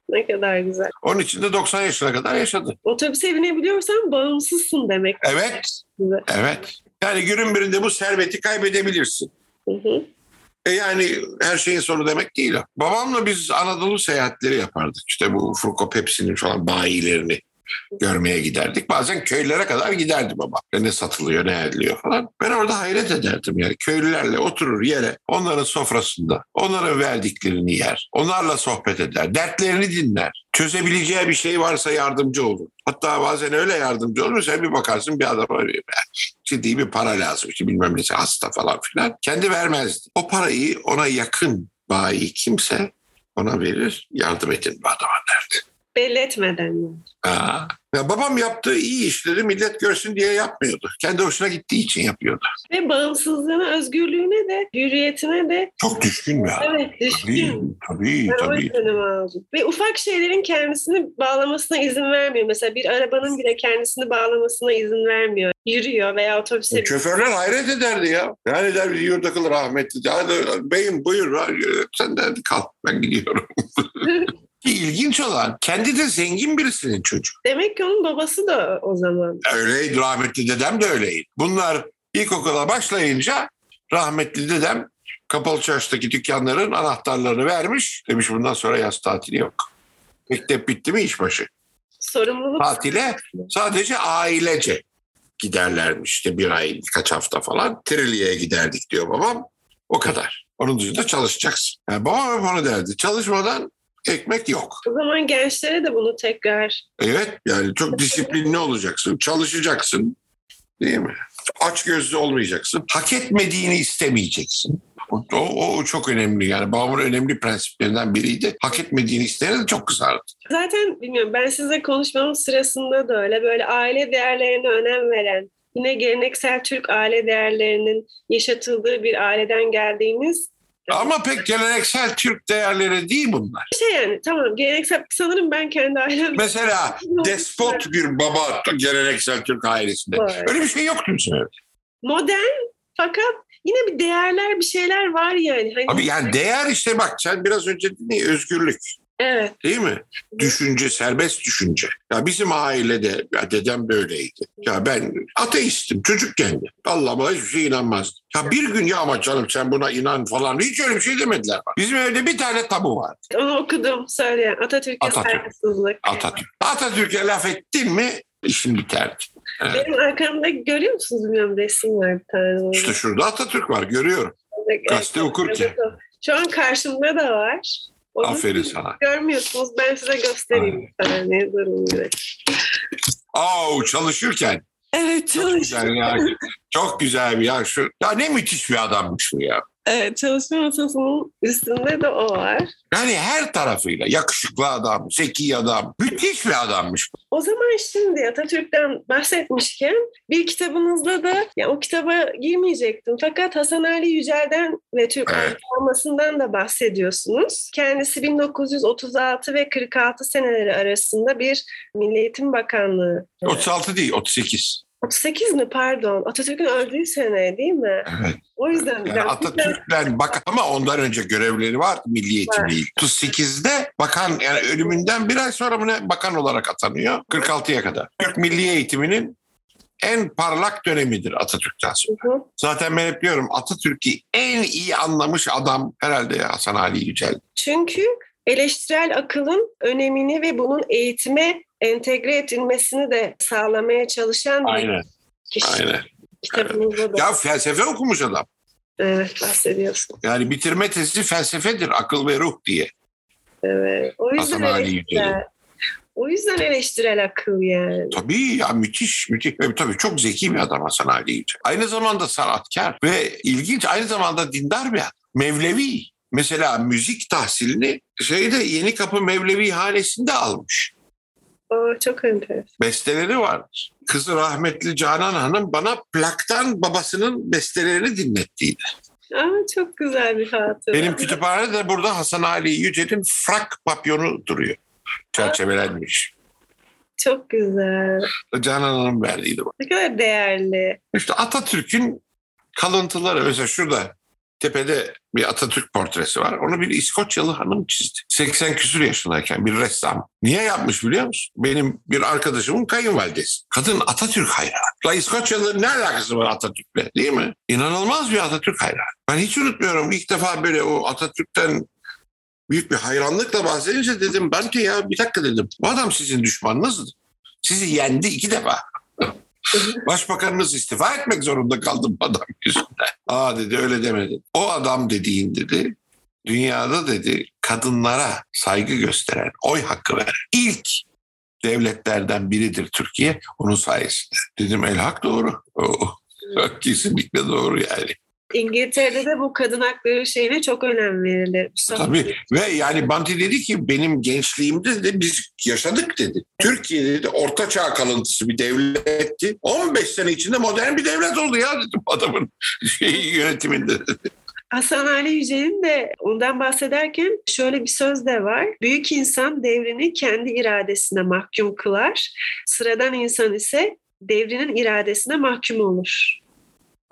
Ne kadar güzel. Onun için de 90 yaşına kadar yaşadı. Otobüse binebiliyorsan bağımsızsın demek. Evet, size. evet. Yani günün birinde bu serveti kaybedebilirsin. Hı hı. E yani her şeyin sonu demek değil. Babamla biz Anadolu seyahatleri yapardık. İşte bu Fruko Pepsi'nin falan bayilerini görmeye giderdik. Bazen köylere kadar giderdi baba. Ne satılıyor, ne ediliyor falan. Ben orada hayret ederdim yani. Köylülerle oturur yere, onların sofrasında, onların verdiklerini yer. Onlarla sohbet eder, dertlerini dinler. Çözebileceği bir şey varsa yardımcı olur. Hatta bazen öyle yardımcı olur. Sen bir bakarsın bir adama ciddi bir para lazım. İşte bilmem nesi hasta falan filan. Kendi vermezdi. O parayı ona yakın bayi kimse ona verir. Yardım edin bu adama derdi. Belli etmeden yani. Aa. Ya babam yaptığı iyi işleri millet görsün diye yapmıyordu. Kendi hoşuna gittiği için yapıyordu. Ve bağımsızlığına, özgürlüğüne de, hürriyetine de Çok düşkün adam. evet Tabii, düşkün. tabii, tabii. aldım. Ve ufak şeylerin kendisini bağlamasına izin vermiyor. Mesela bir arabanın bile kendisini bağlamasına izin vermiyor. Yürüyor veya otobüse Şoförler hayret ederdi ya. Yani der bir yurda kalır rahmetli. Hadi beyim buyur. Sen de hadi kal. Ben gidiyorum. [laughs] Ki ilginç olan kendi de zengin birisinin çocuğu. Demek ki onun babası da o zaman. Öyleydi rahmetli dedem de öyleydi. Bunlar ilkokula başlayınca rahmetli dedem kapalı çarşıdaki dükkanların anahtarlarını vermiş. Demiş bundan sonra yaz tatili yok. Mektep bitti mi işbaşı. Sorumluluk. Tatile sadece ailece giderlermiş işte bir ay birkaç hafta falan. Trilya'ya giderdik diyor babam. O kadar. Onun dışında çalışacaksın. Yani babam hep onu derdi. Çalışmadan ekmek yok. O zaman gençlere de bunu tekrar Evet yani çok disiplinli olacaksın. Çalışacaksın. Değil mi? Aç gözlü olmayacaksın. Hak etmediğini istemeyeceksin. O, o, o çok önemli yani babamın önemli prensiplerinden biriydi. Hak etmediğini isteyene de çok kızardı. Zaten bilmiyorum ben size konuşmamın sırasında da öyle böyle aile değerlerine önem veren yine geleneksel Türk aile değerlerinin yaşatıldığı bir aileden geldiğimiz Ama pek geleneksel Türk değerleri değil bunlar. şey yani tamam geleneksel sanırım ben kendi ailem Mesela despot bir baba geleneksel Türk ailesinde. Var. Öyle bir şey yoktu bizim evde. modern fakat yine bir değerler bir şeyler var yani. Hani, Abi yani değer işte bak sen biraz önce dedin ya özgürlük. Evet. Değil mi? Düşünce, serbest düşünce. Ya bizim ailede, ya dedem böyleydi. Ya ben ateistim çocukken de. Allah'ıma hiçbir şey inanmazdım. Ya bir gün ya ama canım sen buna inan falan hiç öyle bir şey demediler. bana. Bizim evde bir tane tabu var. Onu okudum söyleyen Atatürk'e Atatürk. saygısızlık. Atatürk. Atatürk'e laf ettin mi işin biterdi. Benim arkamda görüyor musunuz bilmiyorum resim var bir tane. İşte şurada Atatürk var görüyorum. Gazete okurken. Şu an karşımda da var. Onu Aferin sana. Görmüyorsunuz. Ben size göstereyim bir tane. Durun. Aa çalışırken. Evet Çok güzel ya. Çok güzel bir ya. Şu, ya ne müthiş bir adammış bu ya. Evet çalışma masasının üstünde de o var. Yani her tarafıyla yakışıklı adam, zeki adam, müthiş bir adammış. O zaman şimdi Atatürk'ten bahsetmişken bir kitabınızda da ya o kitaba girmeyecektim. Fakat Hasan Ali Yücel'den ve Türk Evet. olmasından da bahsediyorsunuz. Kendisi 1936 ve 46 seneleri arasında bir Milli Eğitim Bakanlığı 36 değil, 38. 38 mi pardon? Atatürk'ün öldüğü sene değil mi? Evet. O yüzden Yani Atatürk'ten bak ama ondan önce görevleri vardı milli eğitimle ilgili. 38'de bakan yani ölümünden bir ay sonra ne bakan olarak atanıyor 46'ya kadar. Türk milli eğitiminin en parlak dönemidir Atatürk'ten sonra. Hı hı. Zaten ben hep diyorum Atatürk'ü en iyi anlamış adam herhalde Hasan Ali Yücel. Çünkü eleştirel akılın önemini ve bunun eğitime entegre edilmesini de sağlamaya çalışan bir Aynen. kişi. Aynen. Kitabınızda da Ya felsefe okumuş adam. evet, bahsediyorsun. Yani bitirme tezi felsefedir, akıl ve ruh diye. Evet. O yüzden eleştirel. O yüzden eleştirel akıl yani. Tabii ya müthiş, müthiş. Tabii çok zeki bir adam Hasan Ali Yücel. Aynı zamanda sanatkar ve ilginç, aynı zamanda dindar bir adam. Mevlevi. Mesela müzik tahsilini şeyde Yeni Kapı Mevlevi hanesinde almış. Çok enteresan. Besteleri vardır. Kızı rahmetli Canan Hanım bana plaktan babasının bestelerini dinlettiydi. Aa, çok güzel bir hatıra. Benim kütüphanede de burada Hasan Ali Yücel'in frak papyonu duruyor. Çerçevelenmiş. Çok güzel. Canan Hanım verdiydi bana. Ne kadar değerli. İşte Atatürk'ün kalıntıları mesela şurada tepede bir Atatürk portresi var. Onu bir İskoçyalı hanım çizdi. 80 küsur yaşındayken bir ressam. Niye yapmış biliyor musun? Benim bir arkadaşımın kayınvalidesi. Kadın Atatürk hayranı. La İskoçyalıların ne alakası var Atatürk'le değil mi? İnanılmaz bir Atatürk hayranı. Ben hiç unutmuyorum ilk defa böyle o Atatürk'ten büyük bir hayranlıkla bahsedince dedim ben ki ya bir dakika dedim. Bu adam sizin düşmanınızdı. Sizi yendi iki defa. [laughs] Başbakanınız istifa etmek zorunda kaldım [laughs] adam yüzünden. Aa dedi öyle demedi. O adam dediğin dedi dünyada dedi kadınlara saygı gösteren, oy hakkı veren ilk devletlerden biridir Türkiye onun sayesinde. Dedim el hak doğru. Oh, [laughs] kesinlikle doğru yani. İngiltere'de de bu kadın hakları şeyine çok önem verilir. Tabii ve yani Banti dedi ki benim gençliğimde de biz yaşadık dedi. Türkiye dedi orta çağ kalıntısı bir devletti. 15 sene içinde modern bir devlet oldu ya dedim adamın [laughs] yönetiminde. Hasan Ali Yücel'in de ondan bahsederken şöyle bir söz de var. Büyük insan devrini kendi iradesine mahkum kılar. Sıradan insan ise devrinin iradesine mahkum olur.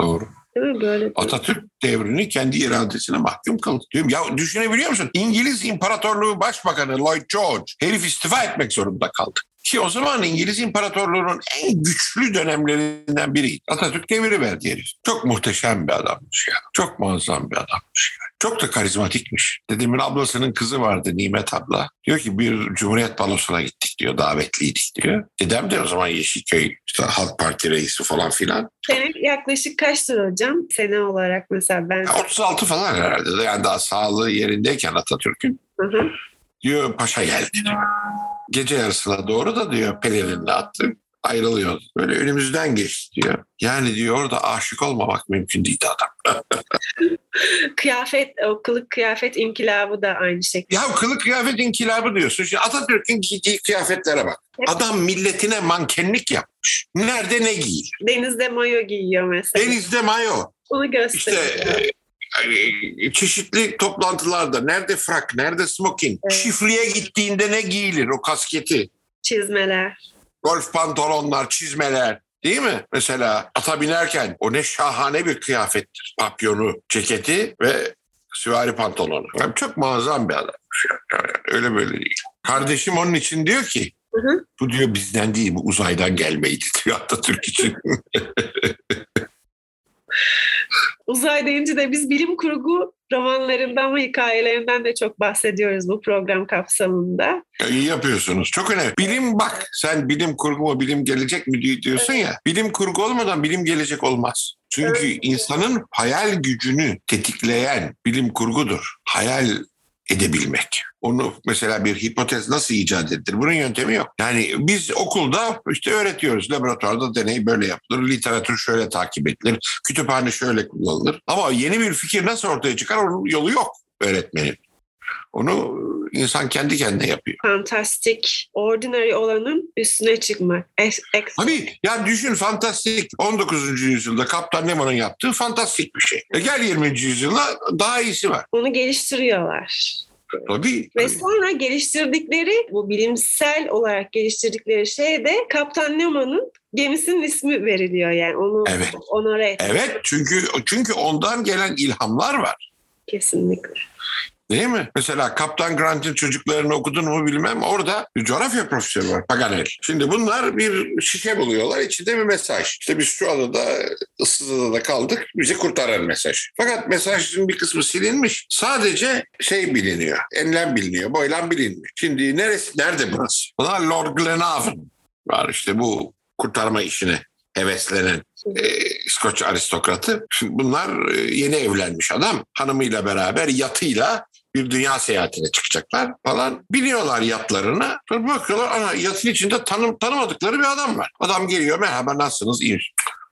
Doğru. Böyle Atatürk devrini kendi iradesine mahkum kıldı diyorum. Ya düşünebiliyor musun? İngiliz İmparatorluğu Başbakanı Lloyd George herif istifa etmek zorunda kaldı. Ki o zaman İngiliz İmparatorluğu'nun en güçlü dönemlerinden biriydi. Atatürk devri verdi herif. Çok muhteşem bir adammış ya. Çok muazzam bir adammış ya. Çok da karizmatikmiş. Dedemin ablasının kızı vardı Nimet abla. Diyor ki bir Cumhuriyet balosuna gittik diyor. Davetliydik diyor. Dedem de o zaman Yeşilköy işte Halk Parti reisi falan filan. Senin yaklaşık kaçtır hocam? Sene olarak mesela ben. Ya 36 falan herhalde. Yani daha sağlığı yerindeyken Atatürk'ün. Hı hı. Diyor paşa geldi diyor. Gece yarısına doğru da diyor pelerinle attı. Ayrılıyor. Böyle önümüzden geçti diyor. Yani diyor orada aşık olmamak mümkün değildi adam. [laughs] Kıyafet, o kılık kıyafet inkılabı da aynı şekilde. Ya kılık kıyafet inkılabı diyorsun. Şimdi Atatürk'ün giydiği kıyafetlere bak. Adam milletine mankenlik yapmış. Nerede ne giyilir? Denizde mayo giyiyor mesela. Denizde mayo. İşte gösteriyor. e, e, çeşitli toplantılarda nerede frak, nerede smoking, Evet. çiftliğe gittiğinde ne giyilir o kasketi, Çizmeler. golf pantolonlar, çizmeler değil mi? Mesela ata binerken o ne şahane bir kıyafettir. Papyonu, ceketi ve süvari pantolonu. Yani çok muazzam bir adammış. Yani öyle böyle değil. Kardeşim onun için diyor ki Hı hı. bu diyor bizden değil bu uzaydan gelmeydi [laughs] diyor Atatürk için. [laughs] Uzay deyince de biz bilim kurgu romanlarından ve hikayelerinden de çok bahsediyoruz bu program kapsamında. İyi yapıyorsunuz. Çok önemli. Bilim bak sen bilim kurgu mu bilim gelecek mi di- diyorsun ya. Bilim kurgu olmadan bilim gelecek olmaz. Çünkü insanın hayal gücünü tetikleyen bilim kurgudur. Hayal edebilmek. Onu mesela bir hipotez nasıl icat edilir? Bunun yöntemi yok. Yani biz okulda işte öğretiyoruz. Laboratuvarda deney böyle yapılır. Literatür şöyle takip edilir. Kütüphane şöyle kullanılır. Ama yeni bir fikir nasıl ortaya çıkar onun yolu yok öğretmenin. Onu insan kendi kendine yapıyor. Fantastik, ordinary olanın üstüne çıkmak. Tabii ya düşün fantastik 19. yüzyılda Kaptan Nemo'nun yaptığı fantastik bir şey. E gel 20. yüzyılda daha iyisi var. Onu geliştiriyorlar. Tabii. Ve sonra geliştirdikleri, bu bilimsel olarak geliştirdikleri şey de Kaptan Nemo'nun gemisinin ismi veriliyor yani. Onu Evet. onore et. Evet çünkü çünkü ondan gelen ilhamlar var. Kesinlikle. Değil mi? Mesela Kaptan Grant'in çocuklarını okudun mu bilmem. Orada bir coğrafya profesörü var Paganel. Şimdi bunlar bir şişe buluyorlar. içinde bir mesaj. İşte biz şu adada ıssız adada kaldık. Bizi kurtaran mesaj. Fakat mesajın bir kısmı silinmiş. Sadece şey biliniyor. Enlem biliniyor. Boylam bilinmiyor. Şimdi neresi? Nerede burası? Bunlar Lord Glenavon var işte bu kurtarma işine heveslenen e, İskoç aristokratı. Bunlar e, yeni evlenmiş adam. Hanımıyla beraber yatıyla bir dünya seyahatine çıkacaklar falan. Biliyorlar yatlarını. Sonra bakıyorlar ana yatın içinde tanım, tanımadıkları bir adam var. Adam geliyor merhaba nasılsınız? İyi.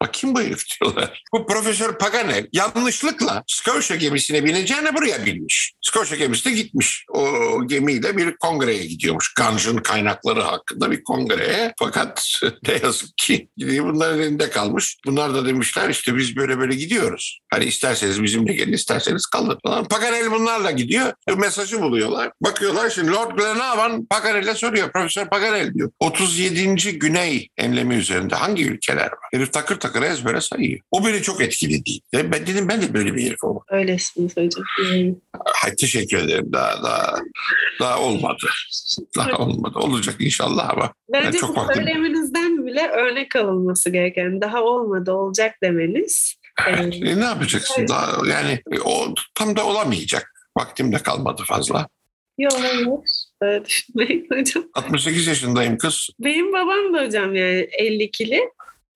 Bak kim bu herif diyorlar. Bu Profesör Paganel yanlışlıkla Scotia gemisine bineceğine buraya binmiş. Scotia gemisi de gitmiş. O gemiyle bir kongreye gidiyormuş. Ganj'ın kaynakları hakkında bir kongreye. Fakat [laughs] ne yazık ki bunların elinde kalmış. Bunlar da demişler işte biz böyle böyle gidiyoruz. Hani isterseniz bizimle gelin isterseniz kalın. Falan. Paganel bunlarla gidiyor. Mesajı buluyorlar. Bakıyorlar şimdi Lord Glenarvan Paganel'e soruyor. Profesör Paganel diyor. 37. Güney enlemi üzerinde hangi ülkeler var? Herif takır takır ezbere sayıyor. O beni çok etkiledi. Ben dedim ben de böyle bir herif olmak. Öylesiniz hocam. Yani. Hay, teşekkür ederim. Daha, daha, daha olmadı. Daha olmadı. Olacak inşallah ama. Bence çok bu vaktim- söyleminizden bile örnek alınması gereken. Daha olmadı olacak demeniz. Evet. Ee, E, ne yapacaksın? Daha, yani e, o tam da olamayacak. Vaktim de kalmadı fazla. Yok hayır. Düşünmeyin hocam. 68 yaşındayım kız. Benim babam da hocam yani 52'li.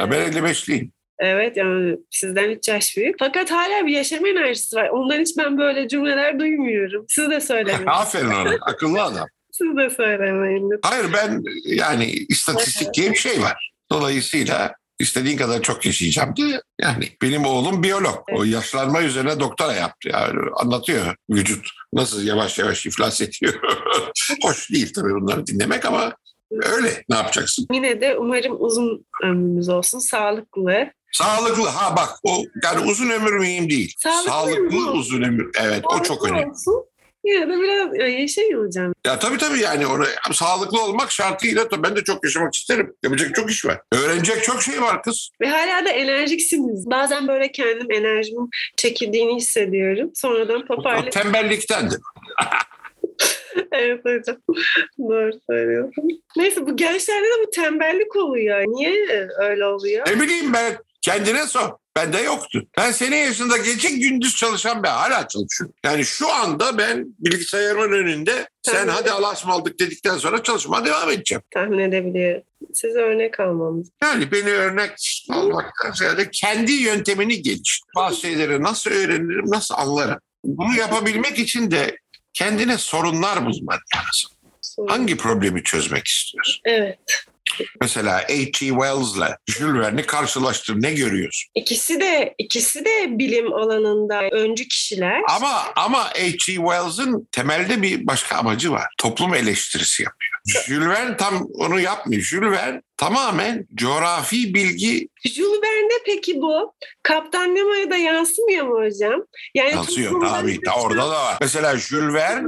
Ya ben 55'liyim. Evet yani sizden 3 yaş büyük. Fakat hala bir yaşama enerjisi var. Ondan hiç ben böyle cümleler duymuyorum. Siz de söylemeyin. [laughs] Aferin ona. Akıllı adam. Siz de söylemeyin. lütfen. Hayır ben yani istatistik diye bir şey var. Dolayısıyla istediğin kadar çok yaşayacağım diye. Yani benim oğlum biyolog. O yaşlanma üzerine doktora yaptı. Yani anlatıyor vücut nasıl yavaş yavaş iflas ediyor. [laughs] Hoş değil tabii bunları dinlemek ama öyle. Ne yapacaksın? Yine de umarım uzun ömrümüz olsun. Sağlıklı. Sağlıklı. Ha bak o yani uzun ömür mühim değil. Sağlıklı Sağlıklı uzun ömür. Evet o çok Sağlıklı önemli. olsun. Yine de biraz ya yaşayın hocam. Ya tabii tabii yani onu sağlıklı olmak şartıyla tabii ben de çok yaşamak isterim. Yapacak çok iş var. Öğrenecek çok şey var kız. Ve hala da enerjiksiniz. Bazen böyle kendim enerjimin çekildiğini hissediyorum. Sonradan O toparlayıp tembelliktendir. [laughs] [laughs] evet hocam. Doğru söylüyorsun. Neyse bu gençlerde de bu tembellik oluyor. Niye öyle oluyor? Ne bileyim ben kendine sor. Bende yoktu. Ben senin yaşında gece gündüz çalışan ben hala çalışıyorum. Yani şu anda ben bilgisayarımın önünde sen Tabii. hadi Allah'a ısmarladık dedikten sonra çalışmaya devam edeceğim. Tahmin edebiliyorum. Size örnek almamız. Yani beni örnek almaktan ziyade kendi yöntemini geliştir. Bazı şeyleri nasıl öğrenirim, nasıl anlarım. Bunu yapabilmek için de kendine sorunlar bulman lazım. Sorun. Hangi problemi çözmek istiyorsun? Evet. Mesela H.G. Wells'la Jules Verne'i karşılaştır. Ne görüyorsun? İkisi de ikisi de bilim alanında öncü kişiler. Ama ama H.G. Wells'ın temelde bir başka amacı var. Toplum eleştirisi yapıyor. Jules Verne tam onu yapmıyor. Jules Verne tamamen coğrafi bilgi Jules Verne peki bu Kaptan Nemo'ya da yansımıyor mu hocam? Yani yansıyor. Tabii ta orada da var. Mesela Jules Verne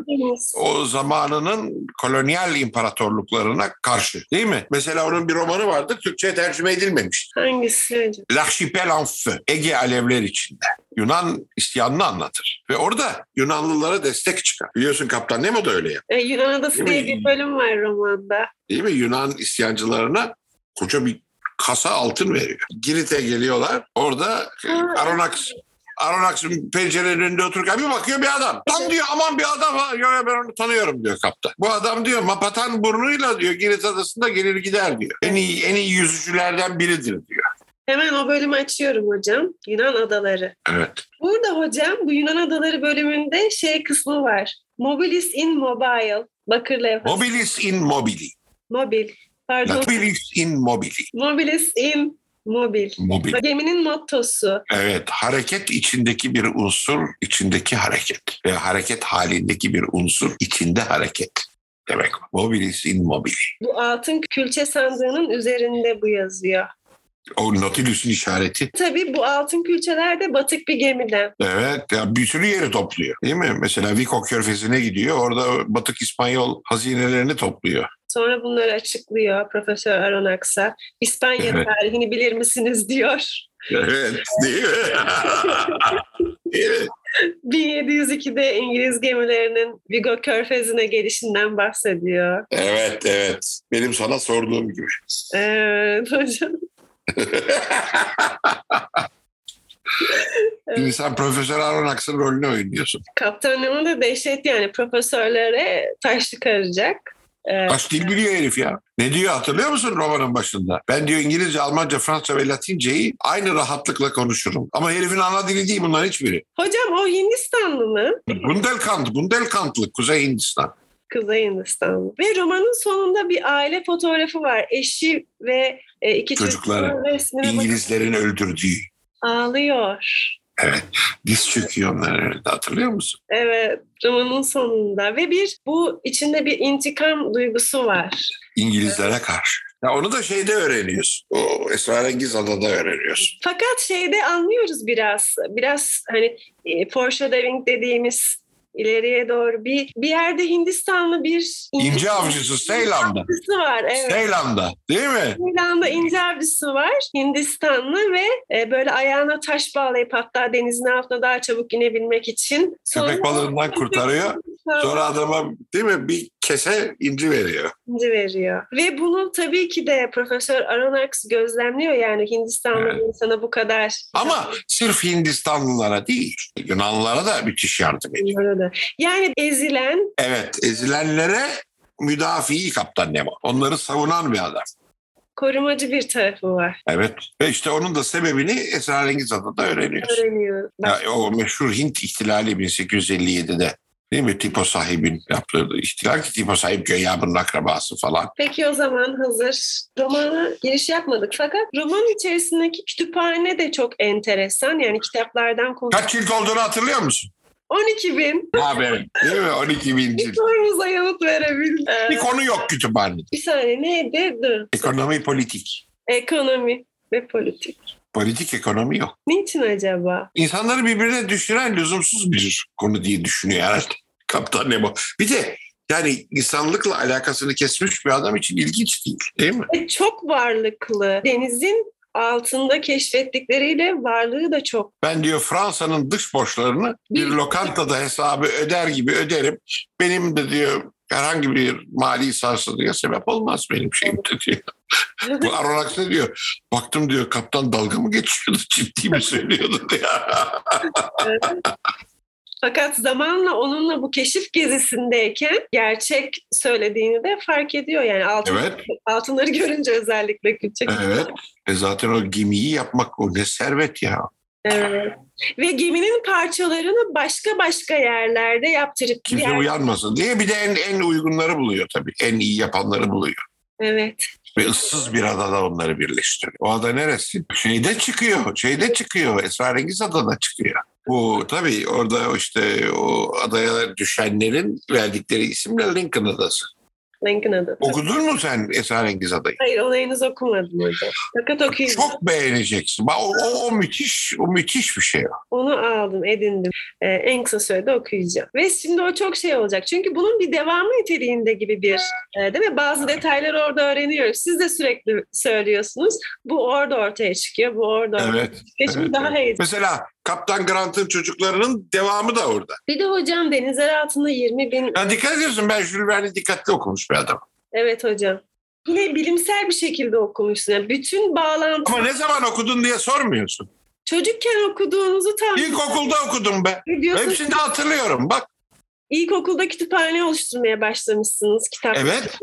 o zamanının kolonyal imparatorluklarına karşı değil mi? Mesela onun bir romanı vardı Türkçe'ye tercüme edilmemiş. Hangisi hocam? L'Archipel en feu, Ege alevler içinde. Yunan isyanını anlatır. Ve orada Yunanlılara destek çıkar. Biliyorsun Kaptan Nemo da öyle yapıyor. E, Yunan Adası diye bir bölüm var romanda. Değil mi? Yunan isyancılarına koca bir kasa altın veriyor. Girit'e geliyorlar. Orada Aronnax Aronnax'ın pencerenin önünde otururken bir bakıyor bir adam. Lan diyor aman bir adam ha. Yo, ben onu tanıyorum diyor kaptan. Bu adam diyor mapatan burnuyla diyor Girit adasında gelir gider diyor. En iyi, en iyi yüzücülerden biridir diyor. Hemen o bölümü açıyorum hocam. Yunan adaları. Evet. Burada hocam bu Yunan adaları bölümünde şey kısmı var. Mobilis in mobile. Bakır levhası. Mobilis in mobili. Mobil. Pardon. Mobilis in mobili. Mobilis in mobil. Mobil. Geminin mottosu. Evet, hareket içindeki bir unsur, içindeki hareket. Ve hareket halindeki bir unsur, içinde hareket. Demek mobilis in mobili. Bu altın külçe sandığının üzerinde bu yazıyor. O Nautilus'un işareti. Tabii bu altın külçeler de batık bir gemiden. Evet, ya bir sürü yeri topluyor. Değil mi? Mesela Vico Körfezi'ne gidiyor. Orada batık İspanyol hazinelerini topluyor. Sonra bunları açıklıyor Profesör Aronnax'a. İspanya Evet. tarihini bilir misiniz diyor. Evet, değil mi? [laughs] Mi? 1702'de İngiliz gemilerinin Vigo Körfezi'ne gelişinden bahsediyor. Evet, evet. Benim sana sorduğum gibi. Evet hocam. Şimdi sen Profesör Aronnax'ın rolünü oynuyorsun. Kaptan Nemo da dehşet yani profesörlere taş çıkaracak. Ee, Kaç dil biliyor herif ya. Ne diyor hatırlıyor musun romanın başında? Ben diyor İngilizce, Almanca, Fransızca ve Latinceyi aynı rahatlıkla konuşurum. Ama herifin ana dili değil bunların hiçbiri. hocam o Hindistanlı mı? Bundelkand, Bundelkandlık, Kuzey Hindistan. Kuzey Hindistanlı. Ve romanın sonunda bir aile fotoğrafı var. Eşi ve e, iki bakıp İngilizlerin öldürdüğü. ağlıyor. Evet. Diz çöküyor onların önünde hatırlıyor musun? Evet, romanın sonunda ve bir bu içinde bir intikam duygusu var. İngilizlere karşı. Ya onu da şeyde öğreniyorsun. O Esrarengiz Adada öğreniyorsun. Fakat şeyde anlıyoruz biraz, biraz hani e, foreshadowing dediğimiz ileriye doğru bir bir yerde Hindistanlı bir İnce avcısı Seylan'da. avcısı var. Evet. Seylan'da değil mi? Seylan'da ince avcısı var Hindistanlı ve e, böyle ayağına taş bağlayıp hatta denizin altına daha çabuk inebilmek için. Köpek balığından kurtarıyor. Sonra adama değil mi bir kese inci veriyor. İnci veriyor. Ve bunu tabii ki de Profesör Aronnax gözlemliyor yani Hindistanlı Evet. insana bu kadar. Ama sırf Hindistanlılara değil, Yunanlılara da müthiş yardım ediyor. Orada. Yani ezilen Evet, ezilenlere müdafi Kaptan Nemo. Onları savunan bir adam. korumacı bir tarafı var. Evet. Ve işte onun da sebebini Esrarengiz Adada öğreniyoruz. Öğreniyor. Ya, o meşhur Hint ihtilali 1857'de. Değil mi? Tipo sahibin yaptığı ihtilal ki Tipo sahip güya bunun akrabası falan. Peki o zaman hazır romana giriş yapmadık. Fakat roman içerisindeki kütüphane de çok enteresan. Yani kitaplardan konu. Kaç cilt olduğunu hatırlıyor musun? 12 bin. Haberin. Değil mi? 12 bin cilt. Sorumuza yanıt verebildim. Bir konu yok kütüphanede. Bir saniye neydi? Dur. Ekonomi politik. Ekonomi ve politik. Politik ekonomi yok. Niçin acaba? İnsanları birbirine düşüren lüzumsuz bir konu diye düşünüyor herhalde. [laughs] Kaptan Nemo. Bir de yani insanlıkla alakasını kesmiş bir adam için ilginç değil değil mi? Ve çok varlıklı. Denizin altında keşfettikleriyle varlığı da çok. Ben diyor Fransa'nın dış borçlarını bir lokantada hesabı öder gibi öderim. Benim de diyor herhangi bir mali sarsıntıya sebep olmaz benim şeyimde diyor. Bu [laughs] Aronnax ne diyor? Baktım diyor kaptan dalga mı geçiyordu [laughs] ciddi mi söylüyordu diyor. Fakat zamanla onunla bu keşif gezisindeyken gerçek söylediğini de fark ediyor. Yani altın, Evet. altınları görünce özellikle küçük. Evet. E zaten o gemiyi yapmak o ne servet ya. Evet. Ve geminin parçalarını başka başka yerlerde yaptırıp Kimse diğer- uyanmasın diye bir de en, en uygunları buluyor tabii. En iyi yapanları buluyor. Evet. Ve ıssız bir adada onları birleştiriyor. O ada neresi? Şeyde çıkıyor. Şeyde çıkıyor. Esrarengiz adada çıkıyor. Bu tabii orada işte o adaya düşenlerin verdikleri isimle Lincoln Adası. Lincoln adı. Okudun mu sen Esrarengiz Adayı? Hayır onu henüz okumadım hocam. Fakat okuyayım. Çok beğeneceksin. Bak, O, o, o müthiş, o müthiş bir şey. Onu aldım, edindim. Ee, en kısa sürede okuyacağım. Ve şimdi o çok şey olacak. Çünkü bunun bir devamı niteliğinde gibi bir, e, değil mi? Bazı detayları orada öğreniyoruz. Siz de sürekli söylüyorsunuz. Bu orada ortaya çıkıyor, bu orada ortaya Evet. çıkıyor. Şimdi evet, daha evet. Mesela Kaptan Grant'ın çocuklarının devamı da orada. Bir de hocam denizler altında 20 bin... Ya dikkat ediyorsun ben Jules Verne'i dikkatli okumuş bir adam. Evet hocam. Yine bilimsel bir şekilde okumuşsun. Yani bütün bağlantı... Ama ne zaman okudun diye sormuyorsun. Çocukken okuduğunuzu tam... İlkokulda okudum be. Diyorsunuz, Hepsini hatırlıyorum bak. İlkokulda kütüphane oluşturmaya başlamışsınız kitaplarla. Evet.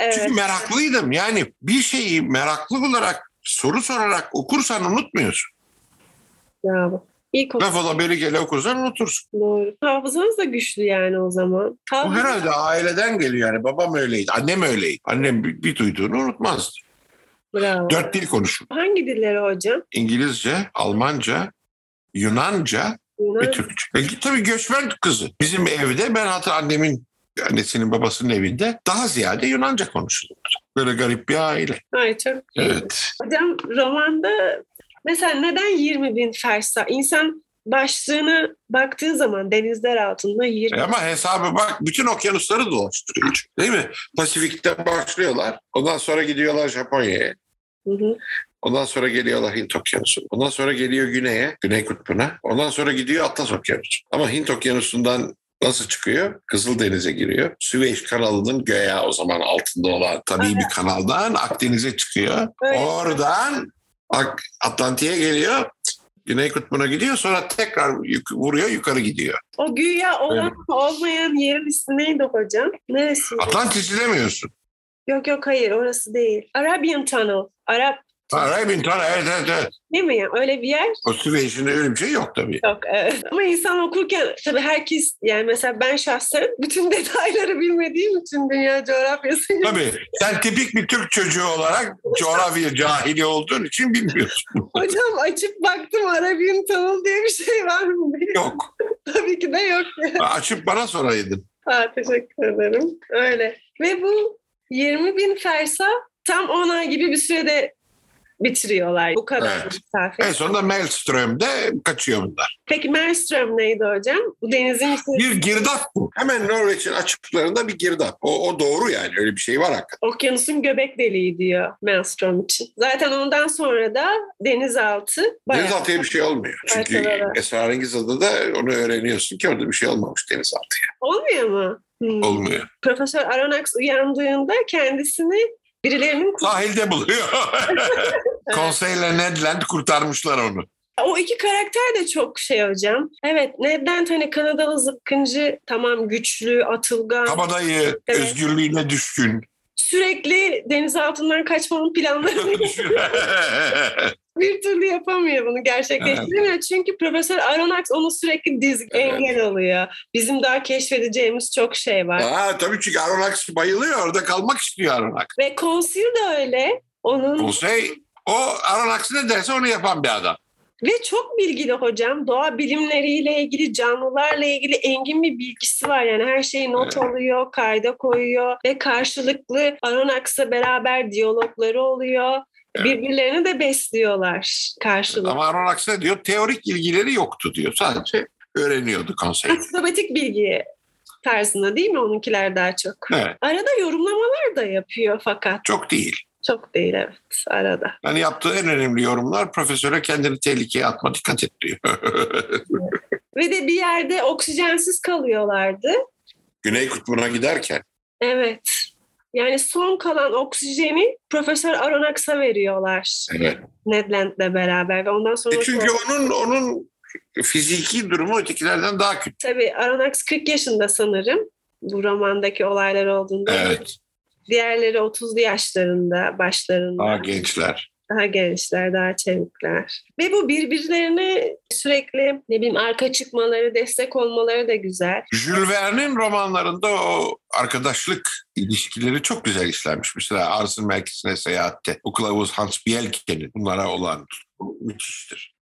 Evet. Çünkü meraklıydım. Yani bir şeyi meraklı olarak soru sorarak okursan unutmuyorsun. Bravo. İlkokul. Laf ola beri gele okursan unutursun. Doğru. Hafızanız da güçlü yani o zaman. Bu Hafız- herhalde aileden geliyor yani. Babam öyleydi, annem öyleydi. Annem bir, bir duyduğunu unutmazdı. Bravo. Dört dil konuşur. Hangi dilleri hocam? İngilizce, Almanca, Yunanca Yunan. ve Türkçe. E, tabii göçmen kızı. Bizim evde ben hatta annemin annesinin babasının evinde daha ziyade Yunanca konuşulurdu. Böyle garip bir aile. Ay çok iyi. Evet. Hocam romanda mesela neden 20 bin fersa? İnsan başlığını baktığı zaman denizler altında 20 E Ama hesabı bak bütün okyanusları dolaştırıyor. Değil mi? Pasifik'te başlıyorlar. Ondan sonra gidiyorlar Japonya'ya. Hı hı. Ondan sonra geliyorlar Hint Okyanusu. Ondan sonra geliyor güneye, Güney Kutbu'na. Ondan sonra gidiyor Atlas Okyanusu. Ama Hint Okyanusu'ndan nasıl çıkıyor? Kızıldeniz'e giriyor. Süveyş kanalının göğe o zaman altında olan tabii bir kanaldan Akdeniz'e çıkıyor. Oradan Atlantik'e geliyor. Güney Kutbu'na gidiyor sonra tekrar yuk- vuruyor yukarı gidiyor. O güya olan olmayan yerin ismi neydi hocam? Neresi? Atlantis demiyorsun. Yok yok hayır orası değil. Arabian Tunnel. Arap Arabian Tunnel evet evet evet. değil mi? Öyle bir yer O Süveyş'in öyle bir şey yok tabii. yok. Evet. Ama insan okurken tabii herkes yani mesela ben şahsen bütün [laughs] detayları bilmediğim için dünya coğrafyası. Tabii. Sen tipik bir Türk çocuğu olarak coğrafya cahili olduğun için bilmiyorsun. [laughs] Hocam açıp baktım Arabian Tunnel diye bir şey var mı? yok. Tabii ki de yok. Açıp bana soraydın. Ha, teşekkür ederim. Öyle. Ve bu 20 bin fersa tam 10 ay gibi bir sürede bitiriyorlar. Bu kadar Evet. mesafe. En sonunda Maelström'de kaçıyor bunlar. Peki Maelstrom neydi hocam? Bu denizin içinde Bir girdap bu. Hemen Norveç'in açıklarında bir girdap. O, o doğru yani öyle bir şey var hakikaten. okyanusun göbek deliği diyor Maelstrom için. Zaten ondan sonra da denizaltı bayağı... Denizaltıya bir şey olmuyor. Çünkü Parçalara. Esrarengiz Adada onu öğreniyorsun ki orada bir şey olmamış denizaltıya. Olmuyor mu? Hmm. Olmuyor. Profesör Aronnax uyandığında kendisini birilerinin Sahilde buluyor. [laughs] Konseyle Ned Land kurtarmışlar onu. O iki karakter de çok şey hocam. Evet Ned'den hani Kanadalı zıpkıncı tamam güçlü, atılgan. Kabadayı, Evet. özgürlüğüne düşkün. Sürekli deniz altından kaçmanın planlarını [laughs] [laughs] bir türlü yapamıyor bunu gerçekleştiremiyor. Çünkü Profesör Aronnax onu sürekli diz engel oluyor. Bizim daha keşfedeceğimiz çok şey var. Aa, tabii çünkü Aronnax bayılıyor. Orada kalmak istiyor Aronnax. Ve Conceal de öyle. Onun Konsey o Aronnax ne derse onu yapan bir adam. Ve çok bilgili hocam. Doğa bilimleriyle ilgili, canlılarla ilgili engin bir bilgisi var. Yani her şeyi not alıyor, kayda koyuyor ve karşılıklı Aronnax'la beraber diyalogları oluyor. Birbirlerini de besliyorlar karşılıklı. Ama Aronnax ne diyor? Teorik ilgileri yoktu diyor. Sadece öğreniyordu konsey. Antipatik bilgi. tarzında değil mi onunkiler daha çok? Evet. Arada yorumlamalar da yapıyor fakat Çok değil. çok değil evet arada. Yani yaptığı en önemli yorumlar profesöre kendini tehlikeye atma dikkat et diyor. [laughs] Ve de bir yerde oksijensiz kalıyorlardı. Güney kutbuna giderken Evet. Yani son kalan oksijeni Profesör Aronnax'a veriyorlar. evet. Ned Land'le beraber ve ondan sonra E çünkü onun onun fiziki durumu ötekilerden daha kötü. tabii Aronnax 40 yaşında sanırım bu romandaki olaylar olduğunda. Evet. Diğerleri 30'lu yaşlarında, başlarında. Daha gençler. Daha gençler, daha çevikler. Ve bu birbirlerine sürekli ne bileyim arka çıkmaları, destek olmaları da güzel. Jules Verne'in romanlarında o arkadaşlık ilişkileri çok güzel işlenmiş. Mesela Arzın Merkezi'ne seyahatte o kılavuz Hans Bielke'nin bunlara olan tutku müthiştir.